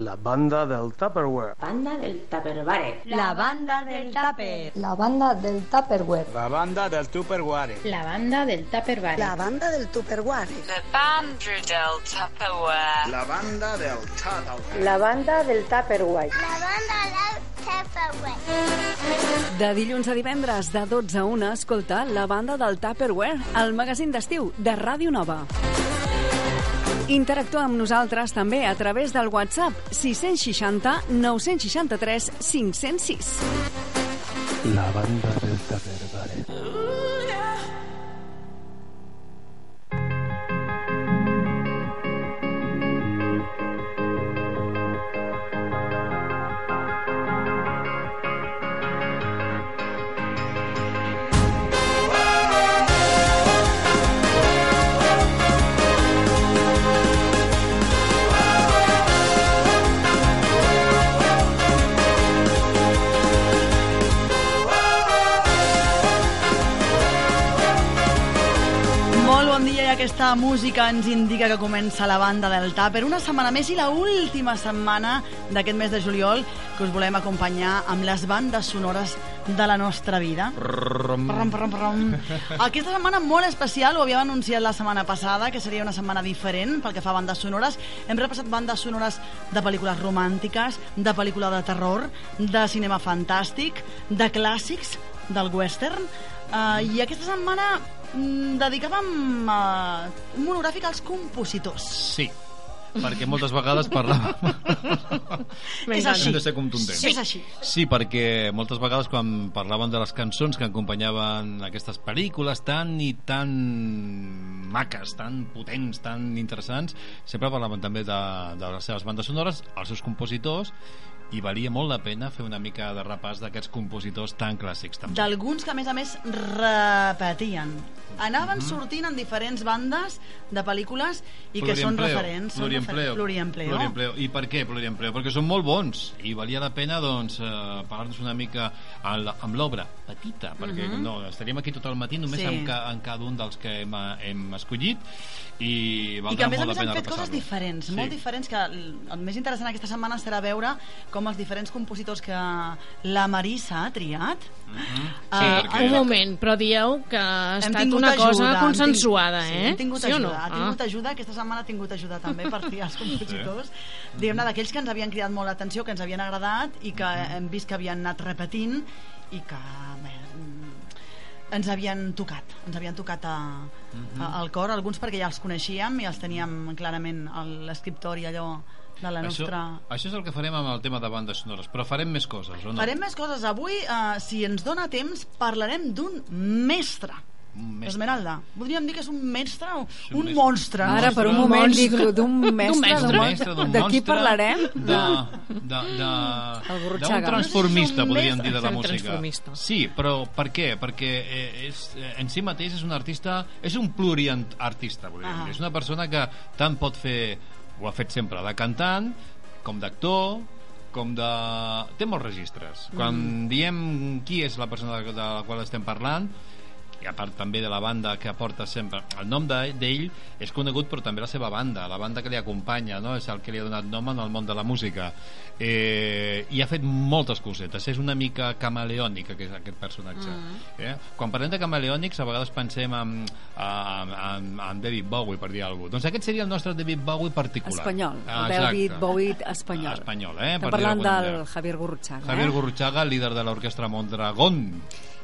La banda del Tupperware. Banda del Tupperware. La banda del Tupper. La banda del Tupperware. La banda del Tupperware. La banda del Tupperware. La banda del Tupperware. La banda del Tupperware. La banda del Tupperware. La banda del Tupperware. La banda del Tupperware. De dilluns a divendres, de 12 a 1, escolta la banda del Tupperware, el magazín d'estiu de Ràdio Nova. Interactua amb nosaltres també a través del WhatsApp 660 963 506. La banda del Tupperware. Aquesta música ens indica que comença la banda del Tàper una setmana més i la última setmana d'aquest mes de juliol que us volem acompanyar amb les bandes sonores de la nostra vida. Prom, prom, prom. Aquesta setmana molt especial, ho havíem anunciat la setmana passada, que seria una setmana diferent pel que fa a bandes sonores. Hem repassat bandes sonores de pel·lícules romàntiques, de pel·lícula de terror, de cinema fantàstic, de clàssics, del western, uh, i aquesta setmana dedicàvem uh, un monogràfic als compositors. Sí, perquè moltes vegades parlàvem... És així. Hem de ser contundents. Sí. És així. Sí, perquè moltes vegades quan parlaven de les cançons que acompanyaven aquestes pel·lícules tan i tan maques, tan potents, tan interessants, sempre parlaven també de, de les seves bandes sonores, els seus compositors, i valia molt la pena fer una mica de repàs d'aquests compositors tan clàssics també. D'alguns que, a més a més, repetien. Anaven Mhm. sortint en diferents bandes de pel·lícules i que són referents. Pluriempleo. Pluriempleo. Pluriempleo. I per què pluriempleo? Perquè són molt bons i valia la pena doncs, eh, parlar-nos una mica amb la- amb l'obra petita, perquè Mhm. no, estaríem aquí tot el matí només Sí. amb, ca, amb cada un dels que hem, hem escollit i I valdrà que a més a molt més la pena han fet coses diferents, Sí. molt diferents, que el més interessant aquesta setmana serà veure com els diferents compositors que la Marissa ha triat Mhm. Sí, Uh, perquè- un moment, però dieu que ha estat una ajuda, cosa hem consensuada, tingut, eh? Sí, hem tingut sí o ajuda, no? ha tingut ajuda, aquesta setmana ha tingut ajuda també per triar els compositors, diguem-ne, d'aquells que ens havien cridat molt l'atenció, que ens havien agradat i que hem vist que havien anat repetint i que bé, mm, ens havien tocat, ens havien tocat a, Mhm. a, al cor, alguns perquè ja els coneixíem i els teníem clarament a l'escriptori allò de la nostra... Això, això és el que farem amb el tema de bandes sonores, però farem més coses, o no? Farem més coses. Avui, eh, si ens dona temps, parlarem d'un mestre. Un mestre. Esmeralda, podríem dir que és un mestre, un, un un mestre. monstre. no? Ara, per un moment, dic d'un mestre, mestre. d'un mestre, d'un De qui parlarem? De, de, de, d'un transformista, un podríem dir, de la Un música. Sí, però per què? Perquè eh, és, eh, en si mateix és un artista, és un pluriartista, podríem Ah. dir. És una persona que tant pot fer, ho ha fet sempre, de cantant, com d'actor, com de... té molts registres. Quan diem qui és la persona de la qual estem parlant, i a part també de la banda que aporta sempre el nom de- d'ell és conegut però també la seva banda la banda que li acompanya no? és el que li ha donat nom en el món de la música eh, i ha fet moltes cosetes és una mica camaleònic aquest, aquest personatge Mm. eh? quan parlem de camaleònics a vegades pensem en, en, en, en David Bowie per dir alguna cosa doncs aquest seria el nostre David Bowie particular Espanyol, Ah, exacte. David Bowie espanyol. espanyol eh? Estem parlant del manera. Javier Gurruchaga. Javier eh? Gurruchaga, líder de l'orquestra Mondragón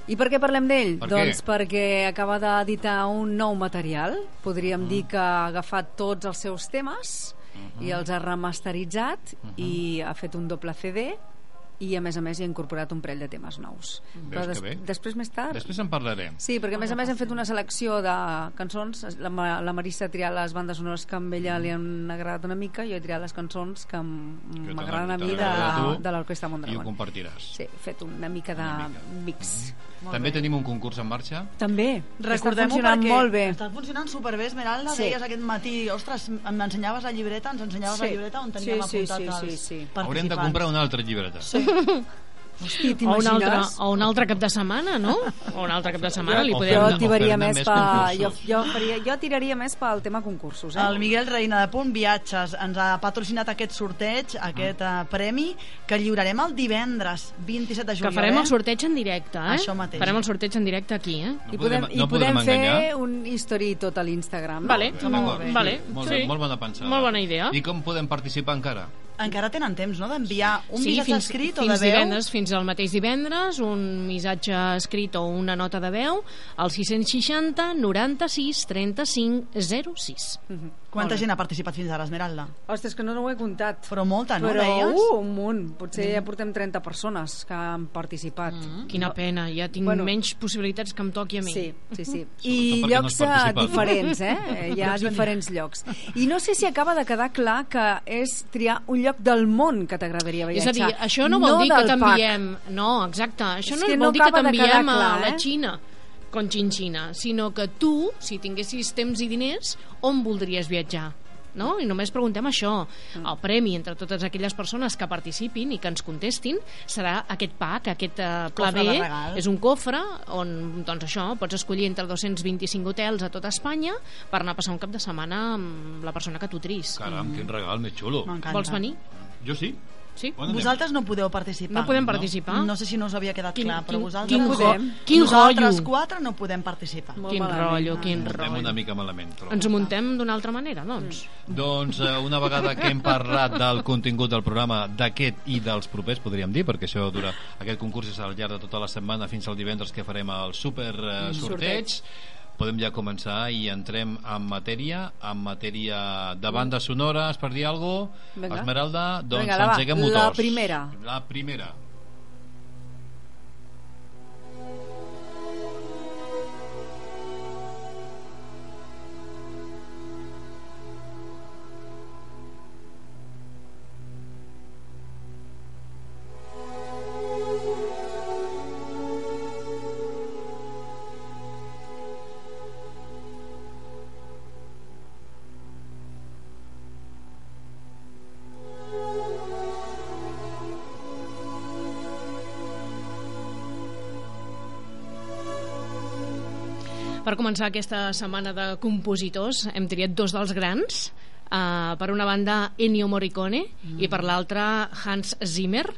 I per què parlem d'ell? Per doncs què? perquè acaba d'editar un nou material. Podríem Mm. dir que ha agafat tots els seus temes Mm-hmm. i els ha remasteritzat i ha fet un doble CD i a més a més hi he incorporat un parell de temes nous. Veus que bé? després més tard... Després en parlarem. Sí, perquè a més a més hem fet una selecció de cançons. La, la Marissa ha triat les bandes sonores que a ella li han agradat una mica i jo he triat les cançons que m'agraden a mi de, de l'Orquestra I ho Mondragón. compartiràs. Sí, he fet una mica de mix. També tenim un concurs en marxa. També, Recordem-ho està funcionant perquè molt bé. Està funcionant superbé, Esmeralda. Sí. Deies aquest matí, ostres, m'ensenyaves la llibreta, ens ensenyaves la Sí. llibreta on teníem Sí, sí, apuntat sí, els sí, sí. participants. Haurem de comprar una altra llibreta. Sí. Hosti, O un, altre, o un altre cap de setmana, no? O un altre cap de setmana li podem... Jo tiraria més, més pa, jo, jo, faria, jo tiraria més pel tema concursos. Eh? El Miguel Reina de Punt Viatges ens ha patrocinat aquest sorteig, aquest uh, premi, que lliurarem el divendres 27 de Que juliol. farem eh? el sorteig en directe, eh? Això mateix. Farem el sorteig en directe aquí, eh? No I podem- no i podem podem fer un history tot a l'Instagram. no? Vale, molt bé. Vale, Molt, sí. bé, molt bona pensada. Molt bona idea. I com podem participar encara? Encara tenen temps, no?, d'enviar un sí, missatge fins, escrit o fins de veu. divendres, fins al mateix divendres, un missatge escrit o una nota de veu al 660 96 35 06. Quanta bé. gent ha participat fins ara, Esmeralda? Ostres, que no, no ho he comptat. Però molta, no, Però, deies? uh, un munt. Potser ja portem 30 persones que han participat. Quina pena, ja tinc Bueno. menys possibilitats que em toqui a mi. Sí, sí, sí. I no llocs eh, participat. diferents, eh? Hi ha diferents llocs. I no sé si acaba de quedar clar que és triar un lloc del món que t'agradaria És viatjar. a dir, això no vol dir que t'enviem... No, exacte. Això És no que vol no dir que t'enviem a la eh? Xina con xinxina, sinó que tu, si tinguessis temps i diners, on voldries viatjar? No? I només preguntem això. Mm. El premi entre totes aquelles persones que participin i que ens contestin serà aquest pack, aquest uh, pla B. És un cofre on, doncs això, pots escollir entre 225 hotels a tota Espanya per anar a passar un cap de setmana amb la persona que tu tris. Caram, quin regal més xulo. Vols venir? Jo sí. Sí? Vosaltres no podeu participar. No podem participar? No sé si no us havia quedat Quin- clar, però quin- vosaltres... quin no podem. quin Nosaltres rotllo. quatre no podem participar. Molt Quin malament. rotllo, quin Muntem rotllo. una mica malament, trobo. Ens ho muntem d'una altra manera, doncs. Doncs eh, una vegada que hem parlat del contingut del programa d'aquest i dels propers, podríem dir, perquè això dura aquest concurs és al llarg de tota la setmana fins al divendres que farem el super eh, sorteig. Podem ja començar i entrem en matèria, en matèria de bandes sonores, per dir alguna cosa. Esmeralda, doncs Vinga, va, engeguem la motors. primera. La primera. Per començar aquesta setmana de compositors, hem triat dos dels grans. Uh, per una banda, Ennio Morricone, mm. i per l'altra, Hans Zimmer,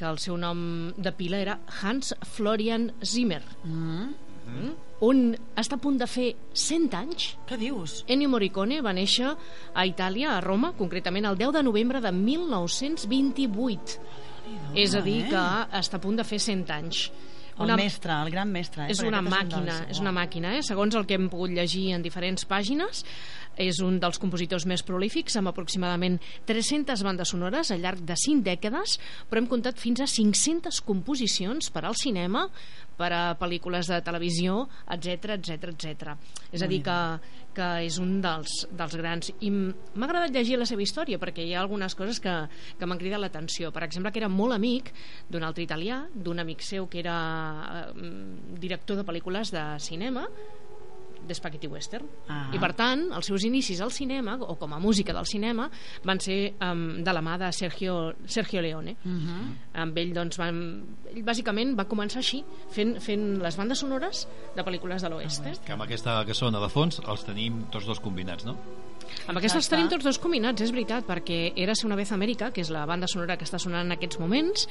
que el seu nom de pila era Hans Florian Zimmer. Mm. Mm. Un està a punt de fer 100 anys. Què dius? Ennio Morricone va néixer a Itàlia, a Roma, concretament el 10 de novembre de 1928. És a dir, eh? que està a punt de fer 100 anys. El mestre, el gran mestre. Eh? És una màquina, dels- és una màquina, eh? segons el que hem pogut llegir en diferents pàgines és un dels compositors més prolífics amb aproximadament 300 bandes sonores al llarg de 5 dècades però hem comptat fins a 500 composicions per al cinema per a pel·lícules de televisió, etc etc etc. És a dir que, que és un dels, dels grans. I m'ha agradat llegir la seva història perquè hi ha algunes coses que, que m'han cridat l'atenció. Per exemple que era molt amic d'un altre italià d'un amic seu que era eh, director de pel·lícules de cinema de Spaghetti Western Ah. i per tant els seus inicis al cinema o com a música del cinema van ser um, de la mà de Sergio, Sergio Leone Uh -huh. amb ell doncs van, ell bàsicament va començar així fent, fent les bandes sonores de pel·lícules de l'oest eh? Que amb aquesta que sona de fons els tenim tots dos combinats, no? Amb aquestes tenim tots dos combinats, és veritat, perquè Érase una vez Amèrica, que és la banda sonora que està sonant en aquests moments,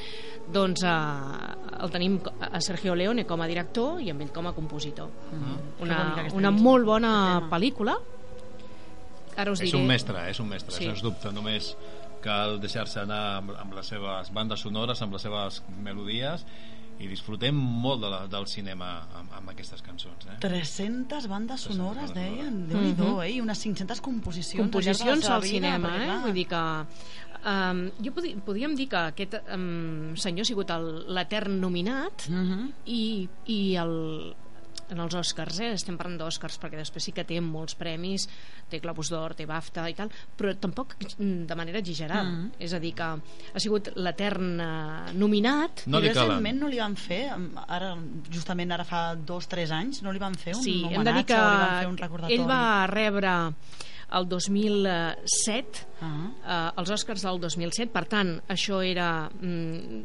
doncs eh, el tenim a Sergio Leone com a director i amb ell com a compositor. Bonica Una, aquesta una cançó, molt bona pel·lícula. Ara us És diré... un mestre, és un mestre, Sí. sí. sens dubte. Només cal deixar-se anar amb, amb les seves bandes sonores, amb les seves melodies, i disfrutem molt de la, del cinema amb, amb aquestes cançons eh? 300 bandes sonores, bandes deien. sonores. Déu-n'hi-do, Mhm. eh? I unes 500 composicions. composicions al al cinema, perquè, eh? clar, Vull dir que... Um, jo podi, podríem dir que aquest um, senyor ha sigut l'etern nominat Mhm. i, i el, en els Oscars, eh? estem parlant d'Oscars perquè després sí que té molts premis té Globus d'Or, té BAFTA i tal però tampoc mm, de manera exagerada Mhm. és a dir que ha sigut l'etern eh, nominat No I recentment no li van fer, ara, justament ara fa dos, tres anys, no li van fer un sí, hem de homenatge dir que o li van fer un recordatori? ell va rebre el 2007 Ah. eh, els Oscars del 2007 per tant això era mm,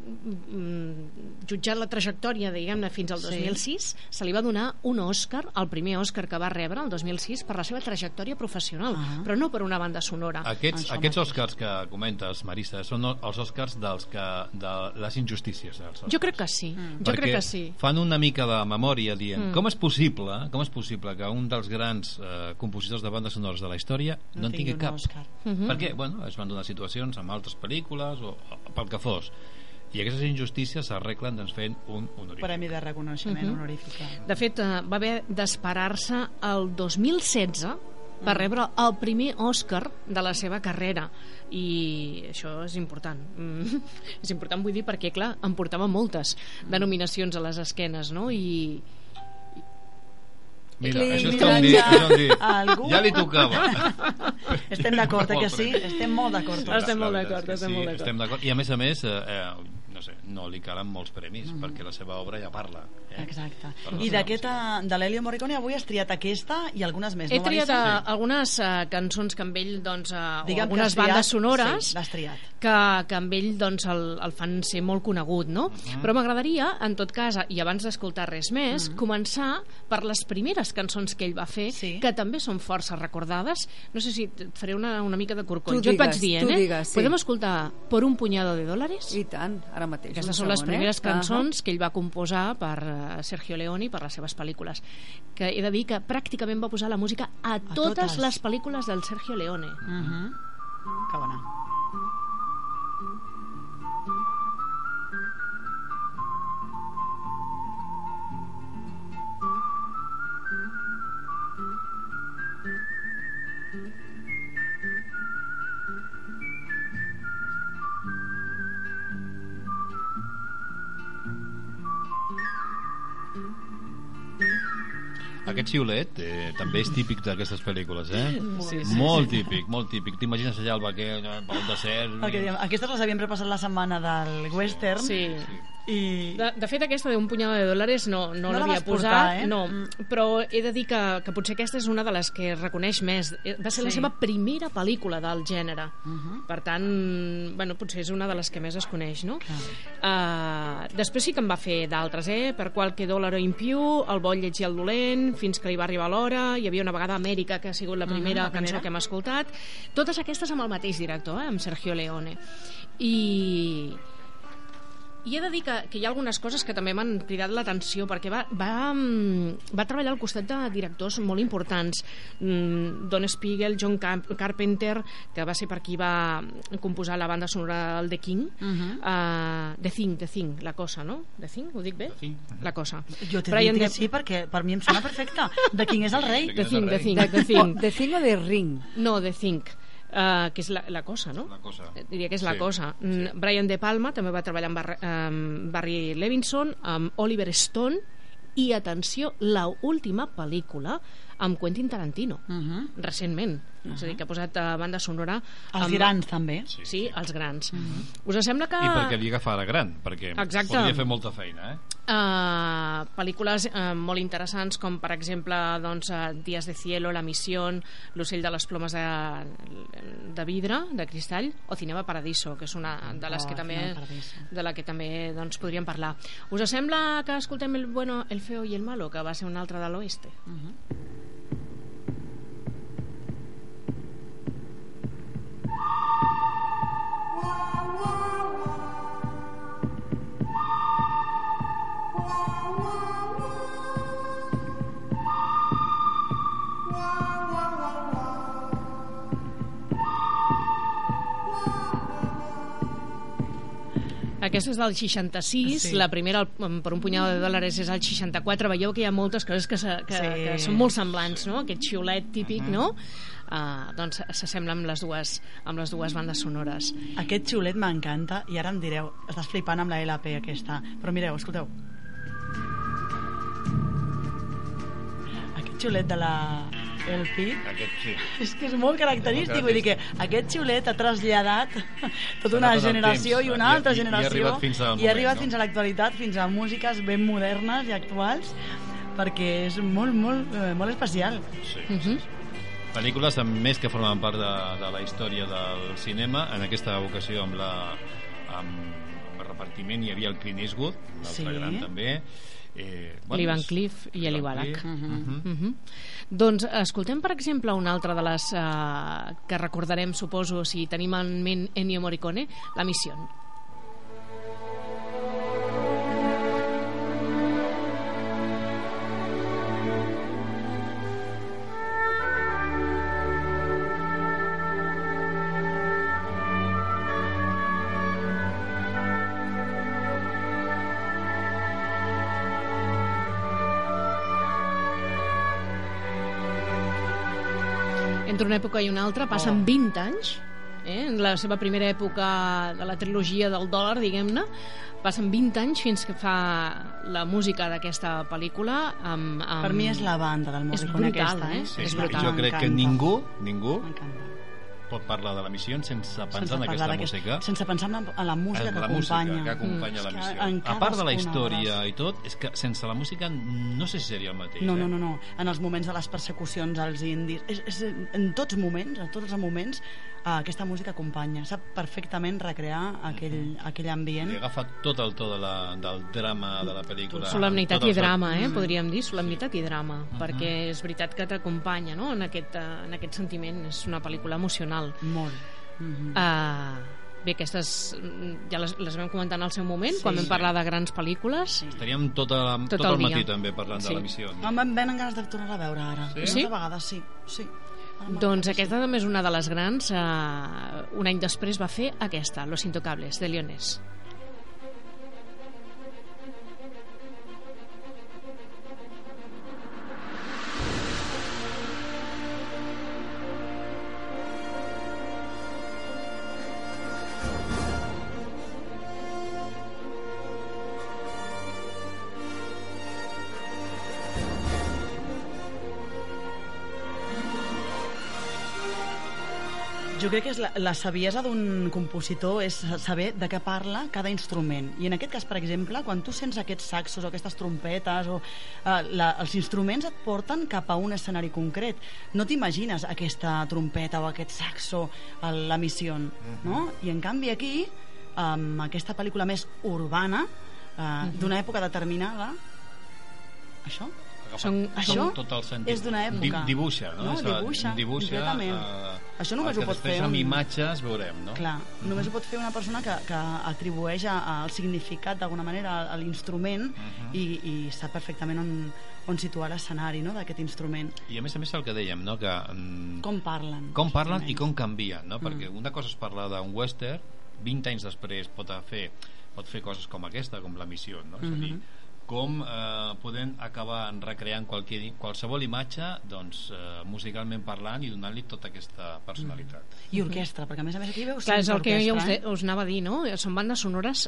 mm, jutjat la trajectòria diguem-ne fins al Sí. 2006 se li va donar un Oscar el primer Oscar que va rebre el 2006 per la seva trajectòria professional Ah. però no per una banda sonora Aquests, Això aquests mateix. Oscars que comentes, Marista, són els Oscars dels que, de les injustícies dels Oscars. jo crec que sí Mm. jo Perquè crec que sí fan una mica de memòria dient Mm. com és possible com és possible que un dels grans eh, compositors de bandes sonores de la història no, en tingui cap Òscar. Mhm. perquè bueno, es van donar situacions amb altres pel·lícules o, o pel que fos i aquestes injustícies s'arreglen doncs, fent un honorífic Premi de reconeixement Mhm. honorífic. De fet, eh, va haver d'esperar-se el 2016 per rebre el primer Òscar de la seva carrera i això és important mm, és important vull dir perquè clar, em portava moltes denominacions a les esquenes no? i Mira, això és dir Algú? ja li tocava Estem d'acord, eh, que sí? Estem molt d'acord. Estem molt d'acord, estem sí, molt d'acord. estem d'acord i a més a més eh, eh, no sé, no li calen molts premis perquè la seva obra ja parla eh? Exacte. Per I d'aquesta, de l'Elio Morricone, avui has triat aquesta i algunes més, he no, triat Marissa? eh, algunes eh, cançons que amb ell doncs, eh, o Digue'm algunes triat, bandes sonores Sí, triat. que, que amb ell doncs, el, el fan ser molt conegut, no? Però m'agradaria, en tot cas, i abans d'escoltar res més, començar per les primeres cançons que ell va fer, Sí. que també són força recordades. No sé si et faré una, una mica de corcoll. Tu jo et vaig dient, eh? digues, sí. Podem escoltar Por un puñado de dólares? I tant, ara mateix. Aquestes són les segon, primeres eh? cançons que ell va composar per eh, Sergio Leone per les seves pel·lícules. Que he de dir que pràcticament va posar la música a, totes, totes. les pel·lícules del Sergio Leone. Uh -huh. Que bona. Aquest xiulet eh, també és típic d'aquestes pel·lícules, eh? Sí, sí, molt típic, molt típic. T'imagines allà el vaquer eh, pel desert... El que diem, aquestes les havíem repassat la setmana del western Sí. I... De, de fet, aquesta d'un punyado de dòlars no, no, No la l'havia portar, posat, eh? no, Mm. però he de dir que, que potser aquesta és una de les que reconeix més. Eh, Va ser la Sí. seva primera pel·lícula del gènere. Uh -huh. Per tant, bueno, potser és una de les que més es coneix, no? Uh, després sí que en va fer d'altres, eh? Per qualque dòlar in più, El bo, lleig i el dolent, Fins que li va arribar l'hora, hi havia una vegada Amèrica, que ha sigut la primera la primera. cançó que hem escoltat. Totes aquestes amb el mateix director, eh? amb Sergio Leone. I, i he de dir que, que hi ha algunes coses que també m'han cridat l'atenció perquè va, va, mm, va treballar al costat de directors molt importants mm, Don Spiegel, John Camp Carpenter que va ser per qui va composar la banda sonora del The King Uh -huh. uh, The Thing, The Thing, la cosa, no? The Thing, ho dic bé? The Thing. La cosa Jo t'he dit que De- sí, perquè per mi em sona perfecte. De quin és el rei? The Thing, The rei. Thing, De, The Thing de Thing o de Ring? No, The Thing Uh, que és la, la cosa, no? La cosa. Eh, Diria que és la Sí, cosa. sí. Mm, Brian De Palma també va treballar amb Barry, amb Barry Levinson, amb Oliver Stone i, atenció, la última pel·lícula amb Quentin Tarantino, Uh -huh. recentment. És a dir, que ha posat uh, banda sonora... Els amb- grans, també. Sí, Sí, els grans. Us sembla que... I perquè li agafara gran, perquè Exacte. podria fer molta feina, eh? Uh, pel·lícules uh, molt interessants com per exemple doncs, uh, Días de cielo, La missió L'ocell de les plomes de, de vidre, de cristall o Cinema Paradiso, que és una de les Oh, que també de la que també doncs, podríem parlar. Us sembla que escoltem el bueno, el feo i el malo, que va ser un altre de l'oeste? Uh -huh. Aquesta és del 66, sí. la primera per un punyal de dòlars és el 64. Veieu que hi ha moltes coses que, se, que, sí. que són molt semblants, no? Aquest xiulet típic, uh -huh. no? Uh, doncs s'assembla amb les dues amb les dues bandes sonores. Aquest xiulet m'encanta i ara em direu, estàs flipant amb la LP aquesta, però mireu, escolteu. Aquest xiulet de la LP Aquest, sí. és que és molt característic, vull dir que aquest xiulet ha traslladat tota una el generació temps, i una i- altra i- i ha generació arribat fins al i ha moment, arribat no? fins a l'actualitat, fins a músiques ben modernes i actuals perquè és molt, molt, eh, molt especial. Sí. Uh -huh. Pel·lícules amb més que formen part de, de la història del cinema, en aquesta ocasió amb la amb, amb el repartiment hi havia el Clint Eastwood, l'altre Sí. gran també, eh, L'Ivan Van Cliff i Eli Wallach. Uh -huh. Uh -huh. Doncs escoltem, per exemple, una altra de les uh, que recordarem, suposo, si tenim en ment Ennio Morricone, La Missió. Una època i una altra passen Oh. 20 anys eh? en la seva primera època de la trilogia del dòlar, diguem-ne, passen 20 anys fins que fa la música d'aquesta pel·lícula amb, amb... Per mi és la banda del És Morricone brutal, aquesta, eh? eh? Sí, És jo brutal. crec que ningú, ningú. Pot parlar de la missió sense pensar Sense en aquesta música. Sense pensar en la, en la música en que la música acompanya. que acompanya Mm. la És que missió. en A part de la història les- i tot, és que sense la música no sé si seria el mateix. No, eh? no, no, no. En els moments de les persecucions als indis, és, és, en tots moments, en tots els moments, aquesta música acompanya. Sap perfectament recrear aquell, aquell ambient. Li agafa tot el to de la, del drama de la pel·lícula. Solemnitat i drama, eh? Mm. podríem dir, solemnitat i drama, perquè és veritat que t'acompanya no? en, aquest, eh, en aquest sentiment, és una pel·lícula emocional. Molt. Mm Uh, bé, aquestes mm, ja les, les vam comentar en el seu moment, Sí. quan vam Sí. parlar de grans pel·lícules. Estaríem tot, a, tot, Tot el el matí dia. també parlant Sí. de la missió. Em van venen ganes de tornar a veure ara. Sí? Una Sí? vegada, sí. sí. Doncs aquesta també és una de les grans. Uh, un any després va fer aquesta, Los Intocables, de Leones. Jo crec que és la, la saviesa d'un compositor és saber de què parla cada instrument. I en aquest cas, per exemple, quan tu sents aquests saxos o aquestes trompetes o eh, la, els instruments et porten cap a un escenari concret. No t'imagines aquesta trompeta o aquest saxo a la missió, no? I en canvi aquí, amb aquesta pel·lícula més urbana, eh, d'una època determinada, això Són- tot- això tot el sentit. és d'una època. Di, dibuixa, no? No, És dibuixa, dibuixa completament. eh, Això només ho pot fer amb un- imatges veurem, no? Clar, només ho pot fer una persona que, que atribueix a, a el significat d'alguna manera a, l'instrument i, i sap perfectament on, on situar l'escenari no, d'aquest instrument. I a més a més el que dèiem, no? Que, mm, Com parlen. com parlen i com canvien, no? Mm. Perquè una cosa és parlar d'un western, 20 anys després pot fer, pot fer coses com aquesta, com la missió, no? És a dir, Mhm. Com eh, podem acabar recreant qualque, qualsevol imatge doncs, eh, musicalment parlant i donant-li tota aquesta personalitat. I orquestra, perquè a més a més aquí veus Clar, és el que jo us, de, us anava a dir, no? Són bandes sonores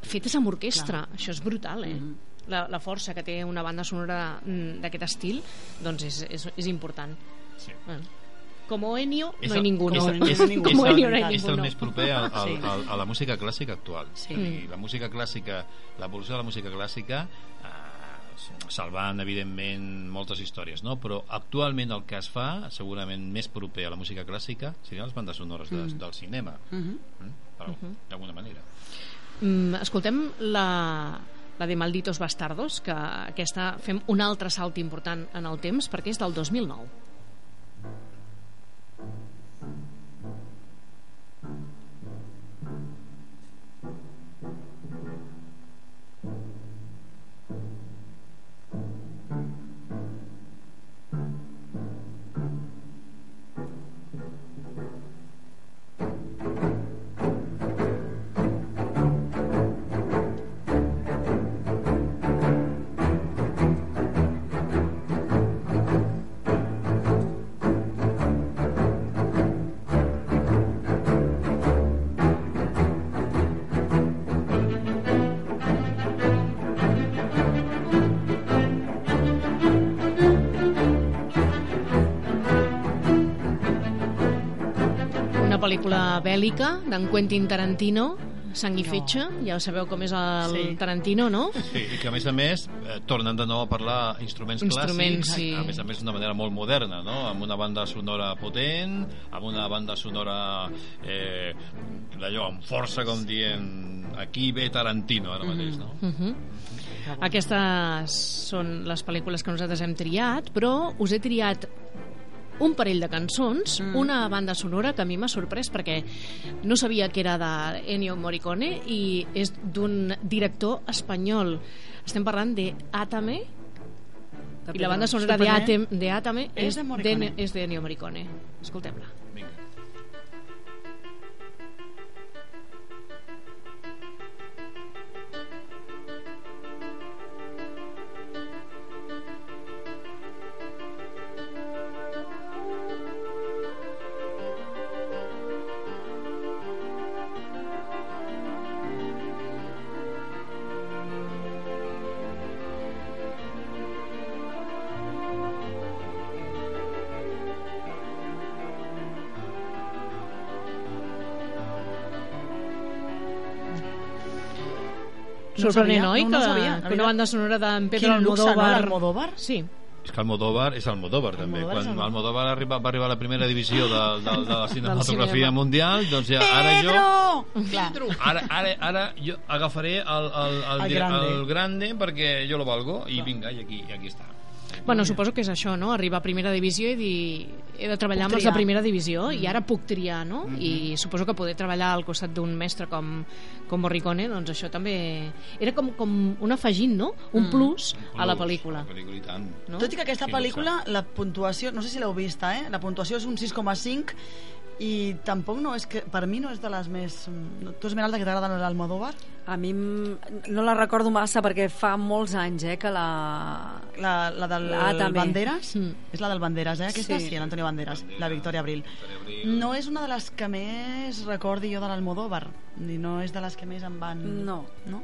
fetes amb orquestra. Clar. Això és brutal, eh? Mhm. La, la força que té una banda sonora mm, d'aquest estil doncs és, és, és important. Sí. Bueno. Como Ennio És no hay ninguno. és- és, és, Como Ennio no hay és el més proper al, Sí. al, a la música clàssica actual Sí. I la música clàssica l'evolució de la música clàssica eh, salvant evidentment moltes històries no? però actualment el que es fa segurament més proper a la música clàssica serien les bandes sonores de, Mm. del cinema Mhm. mm? però Mhm. d'alguna manera Mm, escoltem la, la de Malditos Bastardos, que aquesta fem un altre salt important en el temps, perquè és del 2009. Thank you. Pel·lícula bèl·lica d'en Quentin Tarantino, Sang i fetge, ja sabeu com és el Sí. Tarantino, no? Sí, i que a més a més eh, tornen de nou a parlar instruments, Instruments, clàssics, sí. a més a més d'una manera molt moderna, no? amb una banda sonora potent, amb una banda sonora eh, d'allò, amb força, com dient aquí ve Tarantino ara mateix, no? Uh -huh. Aquestes són les pel·lícules que nosaltres hem triat, però us he triat un parell de cançons, mm. una banda sonora que a mi m'ha sorprès perquè no sabia que era de Ennio Morricone i és d'un director espanyol. Estem parlant de Atame i la banda sonora de, Atame És de és de Ennio Morricone. Escoltem-la. Vinga. Sorprenent, sabia, oi? no, no que, sabia, la que una banda sonora d'en Pedro Quin luxe, no, Almodóvar... Sí. És que Almodóvar és Almodóvar, també. Almodóvar Quan Almodóvar. Almodóvar arriba, va arribar a la primera divisió de, de, de la cinematografia cinema. mundial, doncs ja, ara jo... Pedro! Ara, ara, ara jo agafaré el, el, el, El grande. el grande perquè jo lo valgo i vinga, i aquí, i aquí està. Bueno, suposo que és això, no? Arribar a primera divisió i dir he de treballar amb els de primera divisió i ara puc triar, no? I suposo que poder treballar al costat d'un mestre com, com Morricone, doncs això també... Era com, com un afegint, no? Un plus a la Plus, pel·lícula. La pel·lícula i tant. No? Tot i que aquesta pel·lícula, la puntuació, no sé si l'heu vista, eh? La puntuació és un 6,5 i tampoc no és que, per mi no és de les més... Tu, Esmeralda, que t'agrada l'Almodóvar? A mi no la recordo massa perquè fa molts anys eh, que la... La, la del Ah, també. Banderas? Mm. És la del Banderas, eh? Aquesta Sí. sí, l'Antonio Banderas, la Victoria Abril. No és una de les que més recordi jo de l'Almodóvar, ni no és de les que més em van... No. No?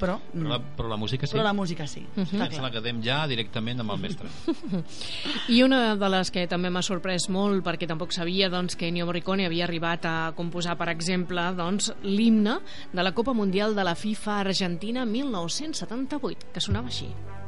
Però, Però la, però la música sí. però la música sí, Mhm. està Ens la quedem ja directament amb el mestre. I una de les que també m'ha sorprès molt, perquè tampoc sabia doncs, que Ennio Morricone havia arribat a composar, per exemple, doncs, l'himne de la Copa Mundial de la FIFA Argentina 1978, que sonava així. Per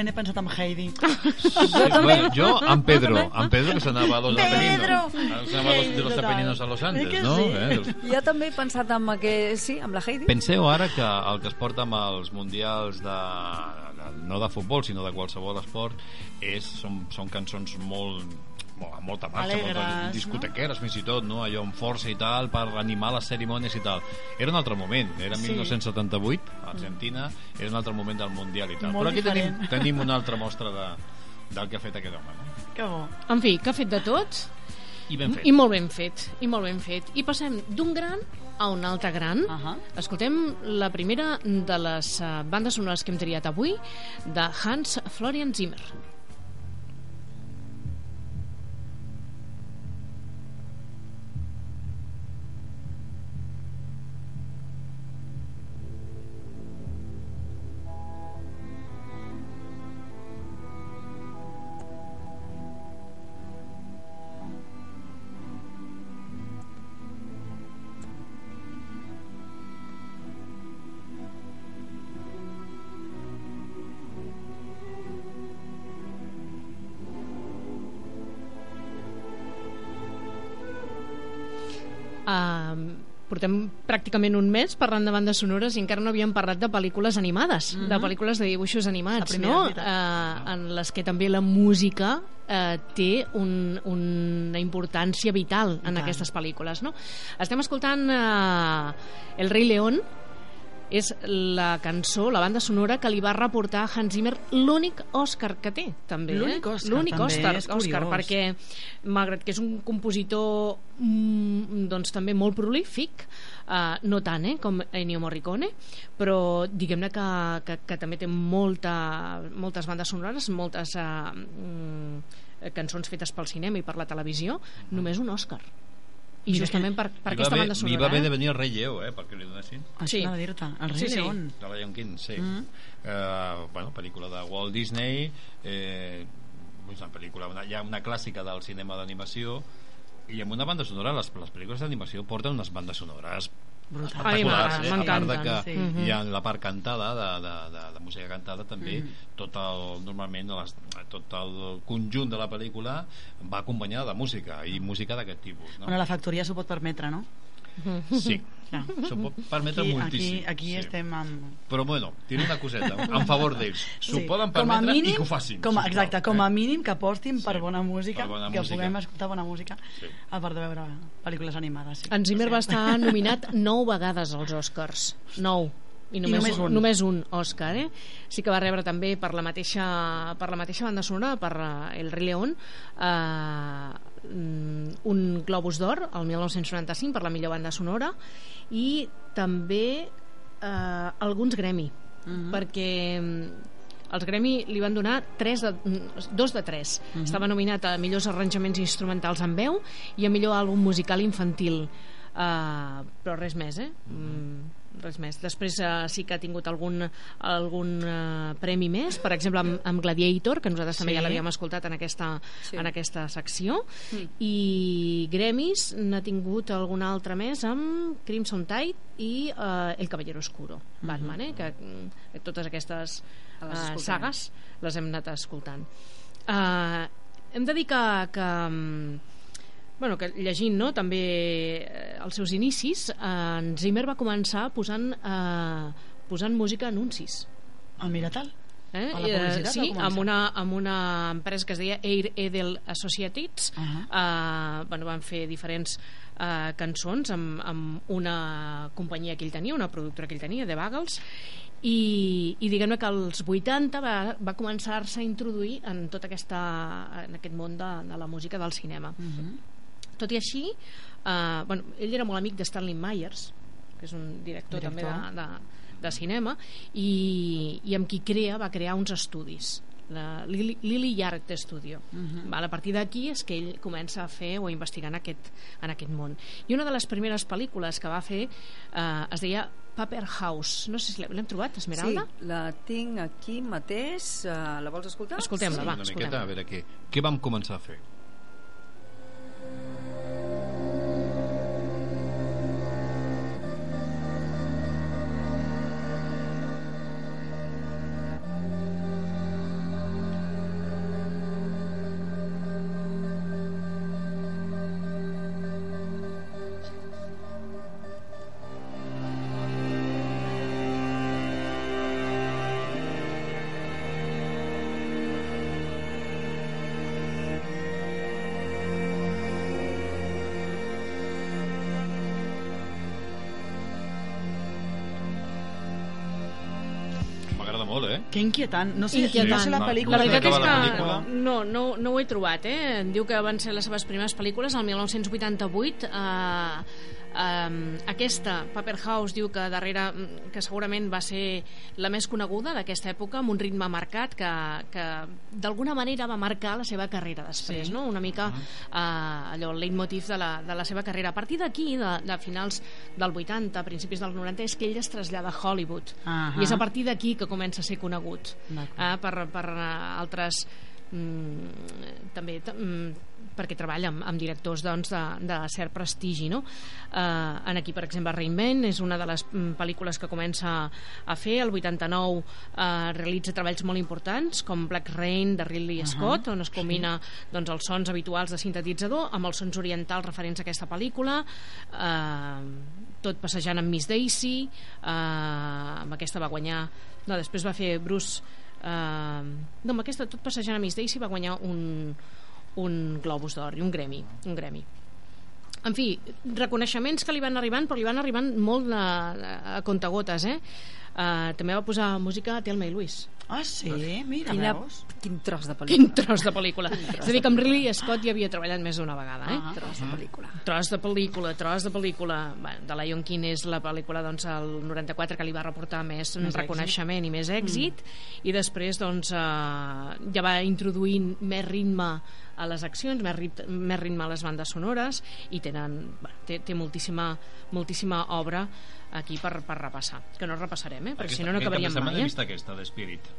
moment he pensat en Heidi. Jo, bueno, jo amb Pedro, amb Pedro que s'anava a los Pedro! apeninos. S'anava a los, de los Total. apeninos a los Andes, que no? sí? Eh? Jo també he pensat amb aquest... Sí, amb la Heidi. Penseu ara que el que es porta amb els mundials de, no de futbol, sinó de qualsevol esport, és, són, són cançons molt amb molta marxa, Alegres, moltes no? discotequeres fins i tot, no? allò amb força i tal, per animar les cerimònies i tal. Era un altre moment, era Sí. 1978, a Argentina, era un altre moment del Mundial i tal. Molt Però aquí tenim, diferent. tenim una altra mostra de, del que ha fet aquest home. No? Que bo. En fi, que ha fet de tot I ben fet. i molt ben fet, i molt ben fet. I passem d'un gran a un altre gran. Uh -huh. Escoltem la primera de les uh, bandes sonores que hem triat avui, de Hans Florian Zimmer. Uh, portem pràcticament un mes parlant de bandes sonores i encara no havíem parlat de pel·lícules animades, mm -hmm. de pel·lícules de dibuixos animats, no? veritat. Uh, en les que també la música uh, té un, una importància vital en tant. aquestes pel·lícules, no? Estem escoltant uh, El rei León, és la cançó, la banda sonora que li va reportar a Hans Zimmer l'únic Òscar que té, també. L'únic eh? Òscar, L'únic Òscar, és curiós. perquè malgrat que és un compositor mm, doncs també molt prolífic, uh, no tant eh, com Ennio Morricone, però diguem-ne que, que, que també té molta, moltes bandes sonores, moltes uh, mm, cançons fetes pel cinema i per la televisió, només un Òscar. I justament per, per aquesta haver- banda sonora. Li va haver eh? de venir el rei Lleó, eh, perquè li donessin. Això Sí. anava a dir-te, el rei Sí, sí. León. De Lion King, sí. Mm. Eh, bueno, pel·lícula de Walt Disney, eh, és una pel·lícula, una, ja una clàssica del cinema d'animació, i amb una banda sonora, les, les pel·lícules d'animació porten unes bandes sonores mi espectaculars, eh? a part de que sí. Mhm. hi ha la part cantada de, de, de, de música cantada també Mhm. tot el, normalment les, tot el conjunt de la pel·lícula va acompanyada de música i música d'aquest tipus no? Bueno, la factoria s'ho pot permetre, no? sí, Clar. s'ho pot permetre Aquí, aquí, moltíssim aquí sí. estem amb... però bueno, tiene una coseta en favor d'ells, s'ho Sí. poden Com a permetre mínim- i que ho facin Com a, sisplau, exacte, com a eh? mínim que apostin per Sí, bona música, per bona que música. puguem escoltar bona música Sí. a part de veure pel·lícules animades. Sí. En Zimmer va estar nominat nou vegades als Oscars. Nou. I només, només un. només un Òscar, eh? Sí que va rebre també per la mateixa, per la mateixa banda sonora, per uh, El Rei León, uh, un Globus d'Or, el 1995, per la millor banda sonora, i també uh, alguns Grammy, Mhm. perquè mm, els Grammy li van donar tres de, mm, dos de tres. Mhm. Estava nominat a millors arranjaments instrumentals en veu i a millor àlbum musical infantil. Uh, però res més, eh? Mm, res més. Després uh, sí que ha tingut algun, algun uh, premi més, per exemple amb, amb Gladiator, que nosaltres també Sí. ja l'havíem escoltat en aquesta, Sí. en aquesta secció, Mm. i Grammys n'ha tingut algun altre més amb Crimson Tide i uh, El Caballero Oscuro, Batman, eh? que, mm, que totes aquestes uh, escoltarem. sagues les hem anat escoltant. Uh, hem de dir que, que mm, bueno, que llegint no, també eh, els seus inicis, eh, en Zimmer va començar posant, eh, posant música a anuncis. Ah, mira tal. Eh? A la Eh, publicitat sí, amb una, amb una empresa que es deia Air Edel Associates Uh -huh. uh, bueno, van fer diferents uh, cançons amb, amb una companyia que ell tenia, una productora que ell tenia, de Bagels i, i diguem-ne que als 80 va, va començar-se a introduir en tot aquesta, en aquest món de, de la música del cinema Uh -huh. Tot i així eh, bueno, ell era molt amic de Stanley Myers que és un director, Director. també de, de, de cinema i, i amb qui crea, va crear uns estudis la Lily, Lily Yard Studio Uh -huh. Val, a partir d'aquí és que ell comença a fer o a investigar en aquest, en aquest món i una de les primeres pel·lícules que va fer eh, es deia Paper House no sé si l'hem l'hem trobat, Esmeralda? Sí, la tinc aquí mateix. Uh, la vols escoltar? Escoltem-la, Sí, va, una escoltem miqueta, a veure què, què vam començar a fer Que inquietant. No sé, Inquietant. no sé la pel·lícula. La veritat és que no, no, no ho he trobat, eh? Diu que van ser les seves primeres pel·lícules el 1988. Eh, eh, aquesta, Paper House, diu que darrere mm, que segurament va ser la més coneguda d'aquesta època, amb un ritme marcat que, que d'alguna manera va marcar la seva carrera després, Sí. no? Una mica eh, allò, el leitmotiv de la, de la seva carrera. A partir d'aquí, de, de finals del 80, principis del 90, és que ell es trasllada a Hollywood. Ahà. I és a partir d'aquí que comença a ser conegut eh, per, per eh, altres mm, també mm, perquè treballa amb, amb directors doncs, de, de cert prestigi no? eh, en aquí per exemple Rain Man és una de les mm, pel·lícules que comença a fer. El 89 eh, realitza treballs molt importants com Black Rain de Ridley Ahà, Scott on es combina doncs, els sons habituals de sintetitzador amb els sons orientals referents a aquesta pel·lícula. Eh, tot passejant amb Miss Daisy eh, amb aquesta va guanyar no, després va fer Bruce eh, no, amb aquesta tot passejant a Miss Daisy va guanyar un, un Globus d'Or i un Grammy, un Grammy. en fi, reconeixements que li van arribant, però li van arribant molt a, a contagotes, eh? Uh, també va posar música a Telma i Luis. Ah, sí? Mira, Quina, veus? quin tros de pel·lícula. Quin tros de pel·lícula. És a dir, que amb Ridley Scott hi havia treballat més d'una vegada, eh? Ah. Tros de pel·lícula. Tros de pel·lícula, tros de pel·lícula. Bueno, de Lion King és la pel·lícula doncs, el 94 que li va reportar més, Més reconeixement i més èxit i després doncs, eh, ja va introduint més ritme a les accions, més, rit més ritme a les bandes sonores i tenen, bueno, té, té moltíssima, moltíssima obra aquí per, per repassar, que no repassarem, eh? perquè si no no acabaríem mai. Eh? aquesta, de Spirit.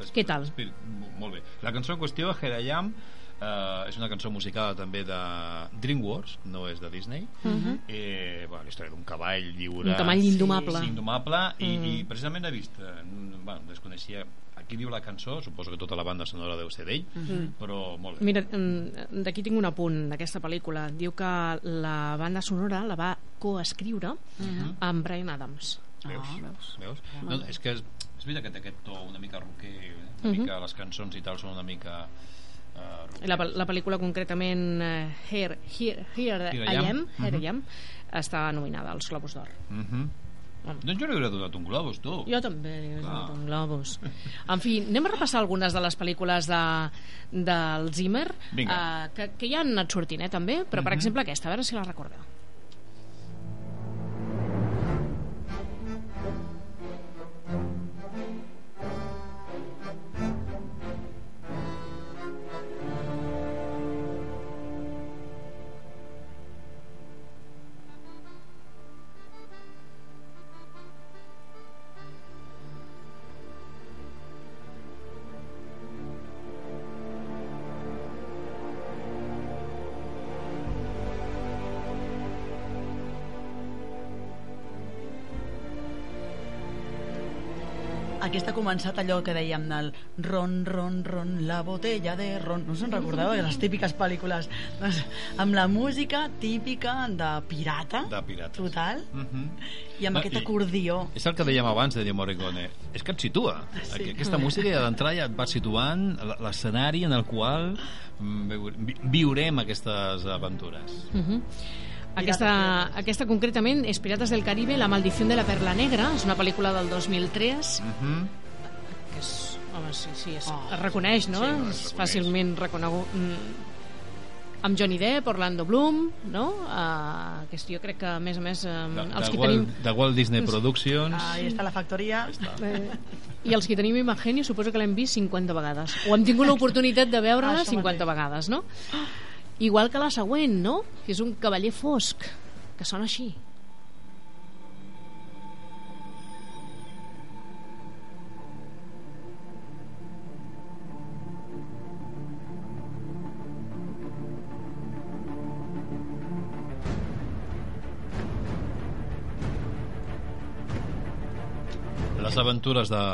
The Què tal? Spirit, mo- molt bé. La cançó en qüestió, Hedayam, eh, és una cançó musicada també de DreamWorks, no és de Disney. Mhm. eh, bueno, la història d'un cavall lliure... Un cavall indomable. Sí, indomable, i, Mm. i precisament he vist... Eh, bueno, desconeixia... Aquí diu la cançó, suposo que tota la banda sonora deu ser d'ell, Mhm. però molt bé. Mira, mm, d'aquí tinc un apunt d'aquesta pel·lícula. Diu que la banda sonora la va coescriure Mhm. amb Brian Adams. Veus? Ah. Veus? No, és que és, és veritat que té aquest to una mica rocker, una Mhm. mica les cançons i tal són una mica eh, La, la pel·lícula concretament eh, Here, Here, Here, Here I I Am. Am, Here Mhm. I Am està nominada als Globus d'Or. Uh -huh. Doncs jo hauria donat un globus, tu. Jo també li he Clar. donat un globus. En fi, anem a repassar algunes de les pel·lícules de, del Zimmer Vinga. eh, que, que ja han anat sortint, eh, també, però per Mhm. exemple aquesta, a veure si la recordeu. Començat allò que dèiem del ron, ron, ron, la botella de ron. No us en recordeu? De les típiques pel·lícules. Doncs, amb la música típica de pirata. De pirates. Total. Uh -huh. I amb No, aquest i- acordió. És el que dèiem abans de Morricone. És que et situa. Sí. Aquesta música ja d'entrada ja et va situant l'escenari en el qual mm, viurem aquestes aventures. Uh -huh. Aquesta, aquesta concretament és Pirates del Caribe, La maldició de la perla negra, és una pel·lícula del 2003 Uh -huh. És, home, sí, sí, és, Oh. es reconeix, no? Sí, no, es és fàcilment reconegut mm, amb Johnny Depp, Orlando Bloom no? Uh, que jo crec que a més a més um, De, els de, que Walt, tenim de Walt Disney Productions. Ahí està la factoria. eh, i els que tenim Imagenio suposo que l'hem vist 50 vegades o hem tingut l'oportunitat de veure-la Això 50 mateix. vegades no? igual que la següent no? que és un cavaller fosc que sona així aventures de,